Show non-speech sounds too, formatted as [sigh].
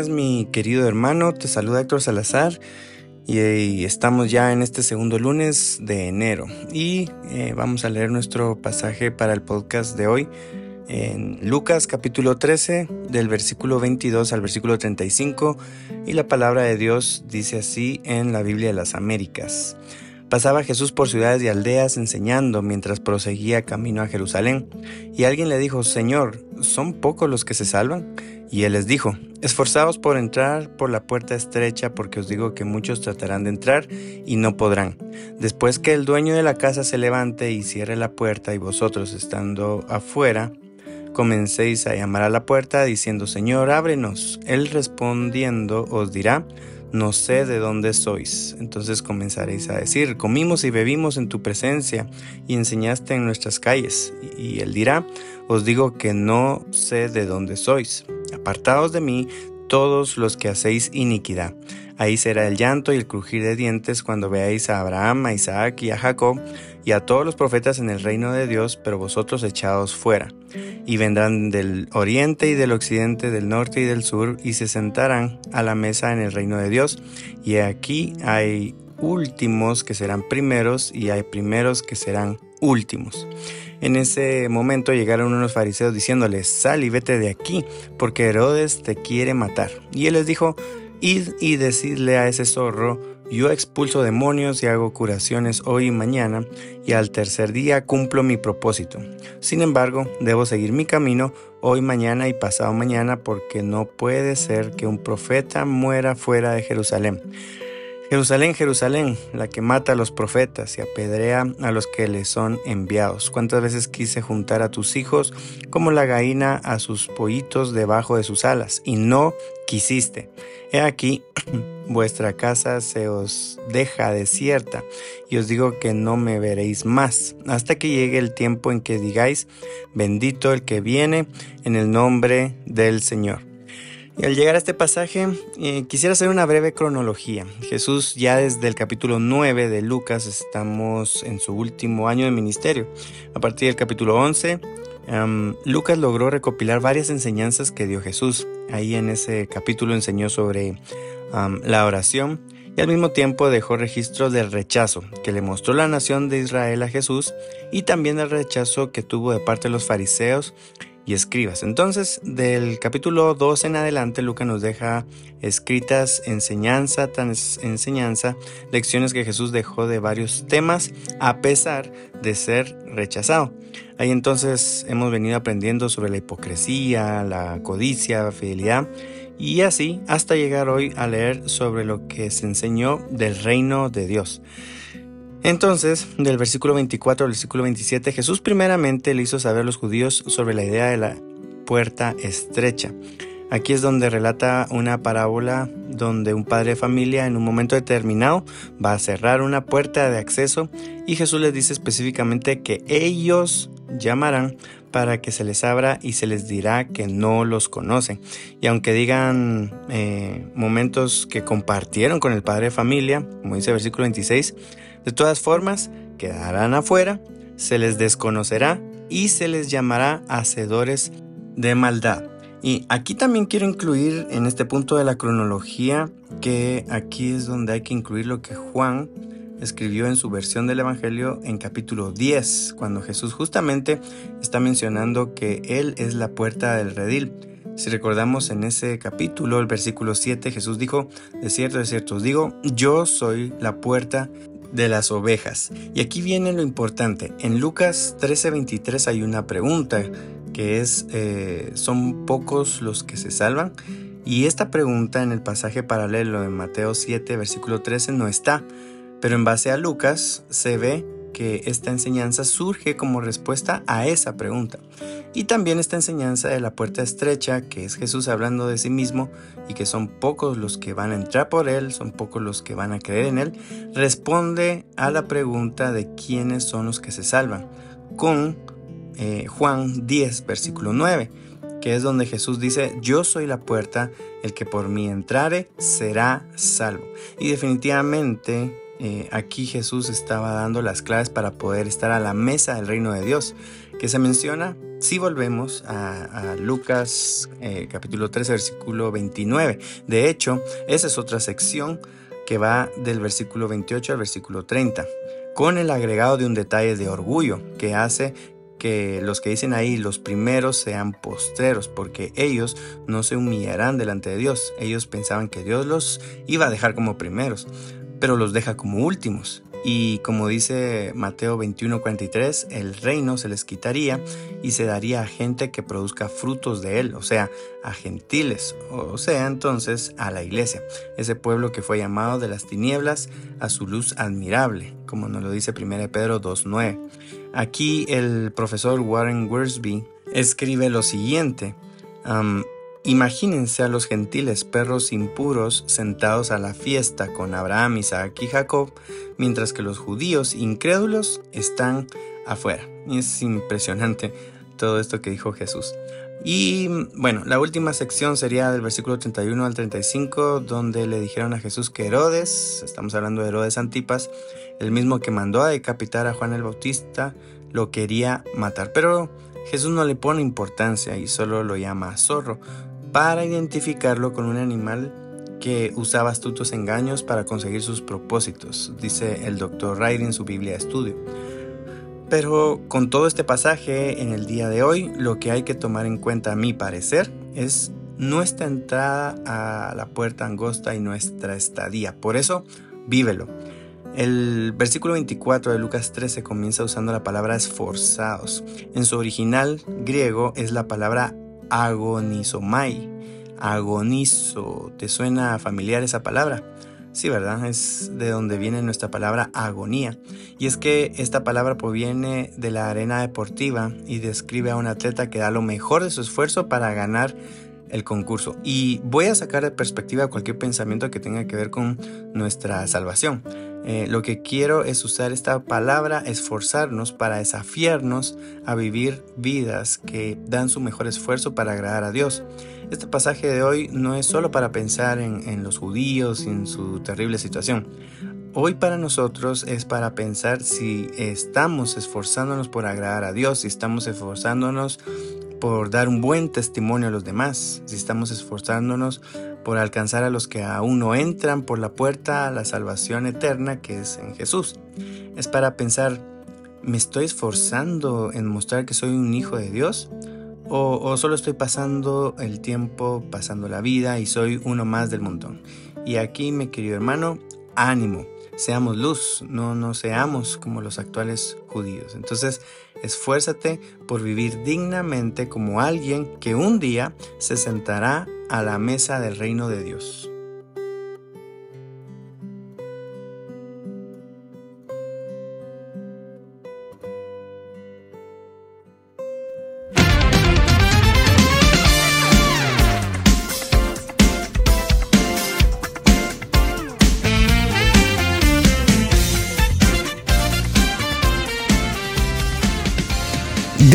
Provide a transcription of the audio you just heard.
Mi querido hermano, te saluda Héctor Salazar y, estamos ya en este segundo lunes de enero y eh, vamos a leer nuestro pasaje para el podcast de hoy en Lucas capítulo 13 del versículo 22 al versículo 35 y la palabra de Dios dice así en la Biblia de las Américas. Pasaba Jesús por ciudades y aldeas enseñando mientras proseguía camino a Jerusalén. Y alguien le dijo, Señor, ¿son pocos los que se salvan? Y él les dijo, Esforzaos por entrar por la puerta estrecha, porque os digo que muchos tratarán de entrar y no podrán. Después que el dueño de la casa se levante y cierre la puerta, y vosotros estando afuera, comencéis a llamar a la puerta, diciendo, Señor, ábrenos. Él respondiendo os dirá, no sé de dónde sois. Entonces comenzaréis a decir, comimos y bebimos en tu presencia y enseñaste en nuestras calles. Y él dirá, os digo que no sé de dónde sois. Apartaos de mí todos los que hacéis iniquidad. Ahí será el llanto y el crujir de dientes cuando veáis a Abraham, a Isaac y a Jacob y a todos los profetas en el reino de Dios, pero vosotros echados fuera. Y vendrán del oriente y del occidente, del norte y del sur, y se sentarán a la mesa en el reino de Dios. Y aquí hay últimos que serán primeros y hay primeros que serán últimos. En ese momento llegaron unos fariseos diciéndoles, sal y vete de aquí, porque Herodes te quiere matar. Y él les dijo, id y decidle a ese zorro, yo expulso demonios y hago curaciones hoy y mañana, y al tercer día cumplo mi propósito. Sin embargo, debo seguir mi camino hoy, mañana y pasado mañana, porque no puede ser que un profeta muera fuera de Jerusalén. Jerusalén, Jerusalén, la que mata a los profetas y apedrea a los que le son enviados. ¿Cuántas veces quise juntar a tus hijos como la gallina a sus pollitos debajo de sus alas? Y no quisiste. He aquí, [clears throat] vuestra casa se os deja desierta, y os digo que no me veréis más, hasta que llegue el tiempo en que digáis, bendito el que viene en el nombre del Señor. Al llegar a este pasaje, eh, quisiera hacer una breve cronología. Jesús ya desde el capítulo 9 de Lucas estamos en su último año de ministerio. A partir del capítulo 11, Lucas logró recopilar varias enseñanzas que dio Jesús. Ahí en ese capítulo enseñó sobre la oración y al mismo tiempo dejó registro del rechazo que le mostró la nación de Israel a Jesús y también el rechazo que tuvo de parte de los fariseos y escribas. Entonces, del capítulo 2 en adelante, Lucas nos deja escritas enseñanza enseñanza, lecciones que Jesús dejó de varios temas, a pesar de ser rechazado. Ahí entonces hemos venido aprendiendo sobre la hipocresía, la codicia, la fidelidad, y así hasta llegar hoy a leer sobre lo que se enseñó del reino de Dios. Entonces, del versículo 24 al versículo 27, Jesús primeramente le hizo saber a los judíos sobre la idea de la puerta estrecha. Aquí es donde relata una parábola donde un padre de familia en un momento determinado va a cerrar una puerta de acceso y Jesús les dice específicamente que ellos llamarán para que se les abra y se les dirá que no los conocen. Y aunque digan eh, momentos que compartieron con el padre de familia, como dice el versículo 26, de todas formas quedarán afuera, se les desconocerá y se les llamará hacedores de maldad. Y aquí también quiero incluir en este punto de la cronología que aquí es donde hay que incluir lo que Juan escribió en su versión del Evangelio en capítulo 10, cuando Jesús justamente está mencionando que Él es la puerta del redil. Si recordamos en ese capítulo, el versículo 7, Jesús dijo, de cierto, de cierto os digo, yo soy la puerta de las ovejas. Y aquí viene lo importante. En Lucas 13:23 hay una pregunta que es, eh, ¿son pocos los que se salvan? Y esta pregunta en el pasaje paralelo de Mateo 7, versículo 13 no está, pero en base a Lucas se ve que esta enseñanza surge como respuesta a esa pregunta. Y también esta enseñanza de la puerta estrecha, que es Jesús hablando de sí mismo y que son pocos los que van a entrar por él, son pocos los que van a creer en él, responde a la pregunta de quiénes son los que se salvan, con eh, Juan 10, versículo 9 que es donde Jesús dice, yo soy la puerta, el que por mí entrare será salvo. Y definitivamente eh, aquí Jesús estaba dando las claves para poder estar a la mesa del reino de Dios, que se menciona si volvemos a, Lucas eh, capítulo 3 versículo 29. De hecho, esa es otra sección que va del versículo 28 al versículo 30 con el agregado de un detalle de orgullo que hace que los que dicen ahí los primeros sean postreros, porque ellos no se humillarán delante de Dios. Ellos pensaban que Dios los iba a dejar como primeros, pero los deja como últimos. Y como dice Mateo 21:43, el reino se les quitaría y se daría a gente que produzca frutos de él, o sea, a gentiles, o sea, entonces a la iglesia, ese pueblo que fue llamado de las tinieblas a su luz admirable, como nos lo dice 1 Pedro 2:9. Aquí el profesor Warren Worsby escribe lo siguiente. Imagínense a los gentiles perros impuros sentados a la fiesta con Abraham, Isaac y Jacob, mientras que los judíos incrédulos están afuera. es impresionante todo esto que dijo Jesús. Y bueno, la última sección sería del versículo 31 al 35, donde le dijeron a Jesús que Herodes, estamos hablando de Herodes Antipas, el mismo que mandó a decapitar a Juan el Bautista, lo quería matar. Pero Jesús no le pone importancia y solo lo llama zorro para identificarlo con un animal que usaba astutos engaños para conseguir sus propósitos, dice el doctor Wright en su Biblia estudio. Pero con todo este pasaje en el día de hoy, lo que hay que tomar en cuenta a mi parecer es nuestra entrada a la puerta angosta y nuestra estadía. Por eso, vívelo. El versículo 24 de Lucas 13 comienza usando la palabra esforzados. En su original griego es la palabra agonizomai. Agonizo. ¿Te suena familiar esa palabra? Sí, ¿verdad? Es de donde viene nuestra palabra agonía. Y es que esta palabra proviene de la arena deportiva y describe a un atleta que da lo mejor de su esfuerzo para ganar el concurso. Y voy a sacar de perspectiva cualquier pensamiento que tenga que ver con nuestra salvación. Eh, lo que quiero es usar esta palabra, esforzarnos para desafiarnos a vivir vidas que dan su mejor esfuerzo para agradar a Dios. Este pasaje de hoy no es solo para pensar en, en los judíos y en su terrible situación. Hoy para nosotros es para pensar si estamos esforzándonos por agradar a Dios, si estamos esforzándonos por dar un buen testimonio a los demás, si estamos esforzándonos por alcanzar a los que aún no entran por la puerta a la salvación eterna que es en Jesús. Es para pensar, ¿me estoy esforzando en mostrar que soy un hijo de Dios? ¿O, solo estoy pasando el tiempo, pasando la vida y soy uno más del montón? Y aquí, mi querido hermano, ánimo seamos luz, no, no seamos como los actuales judíos. Entonces, esfuérzate por vivir dignamente como alguien que un día se sentará a la mesa del reino de Dios.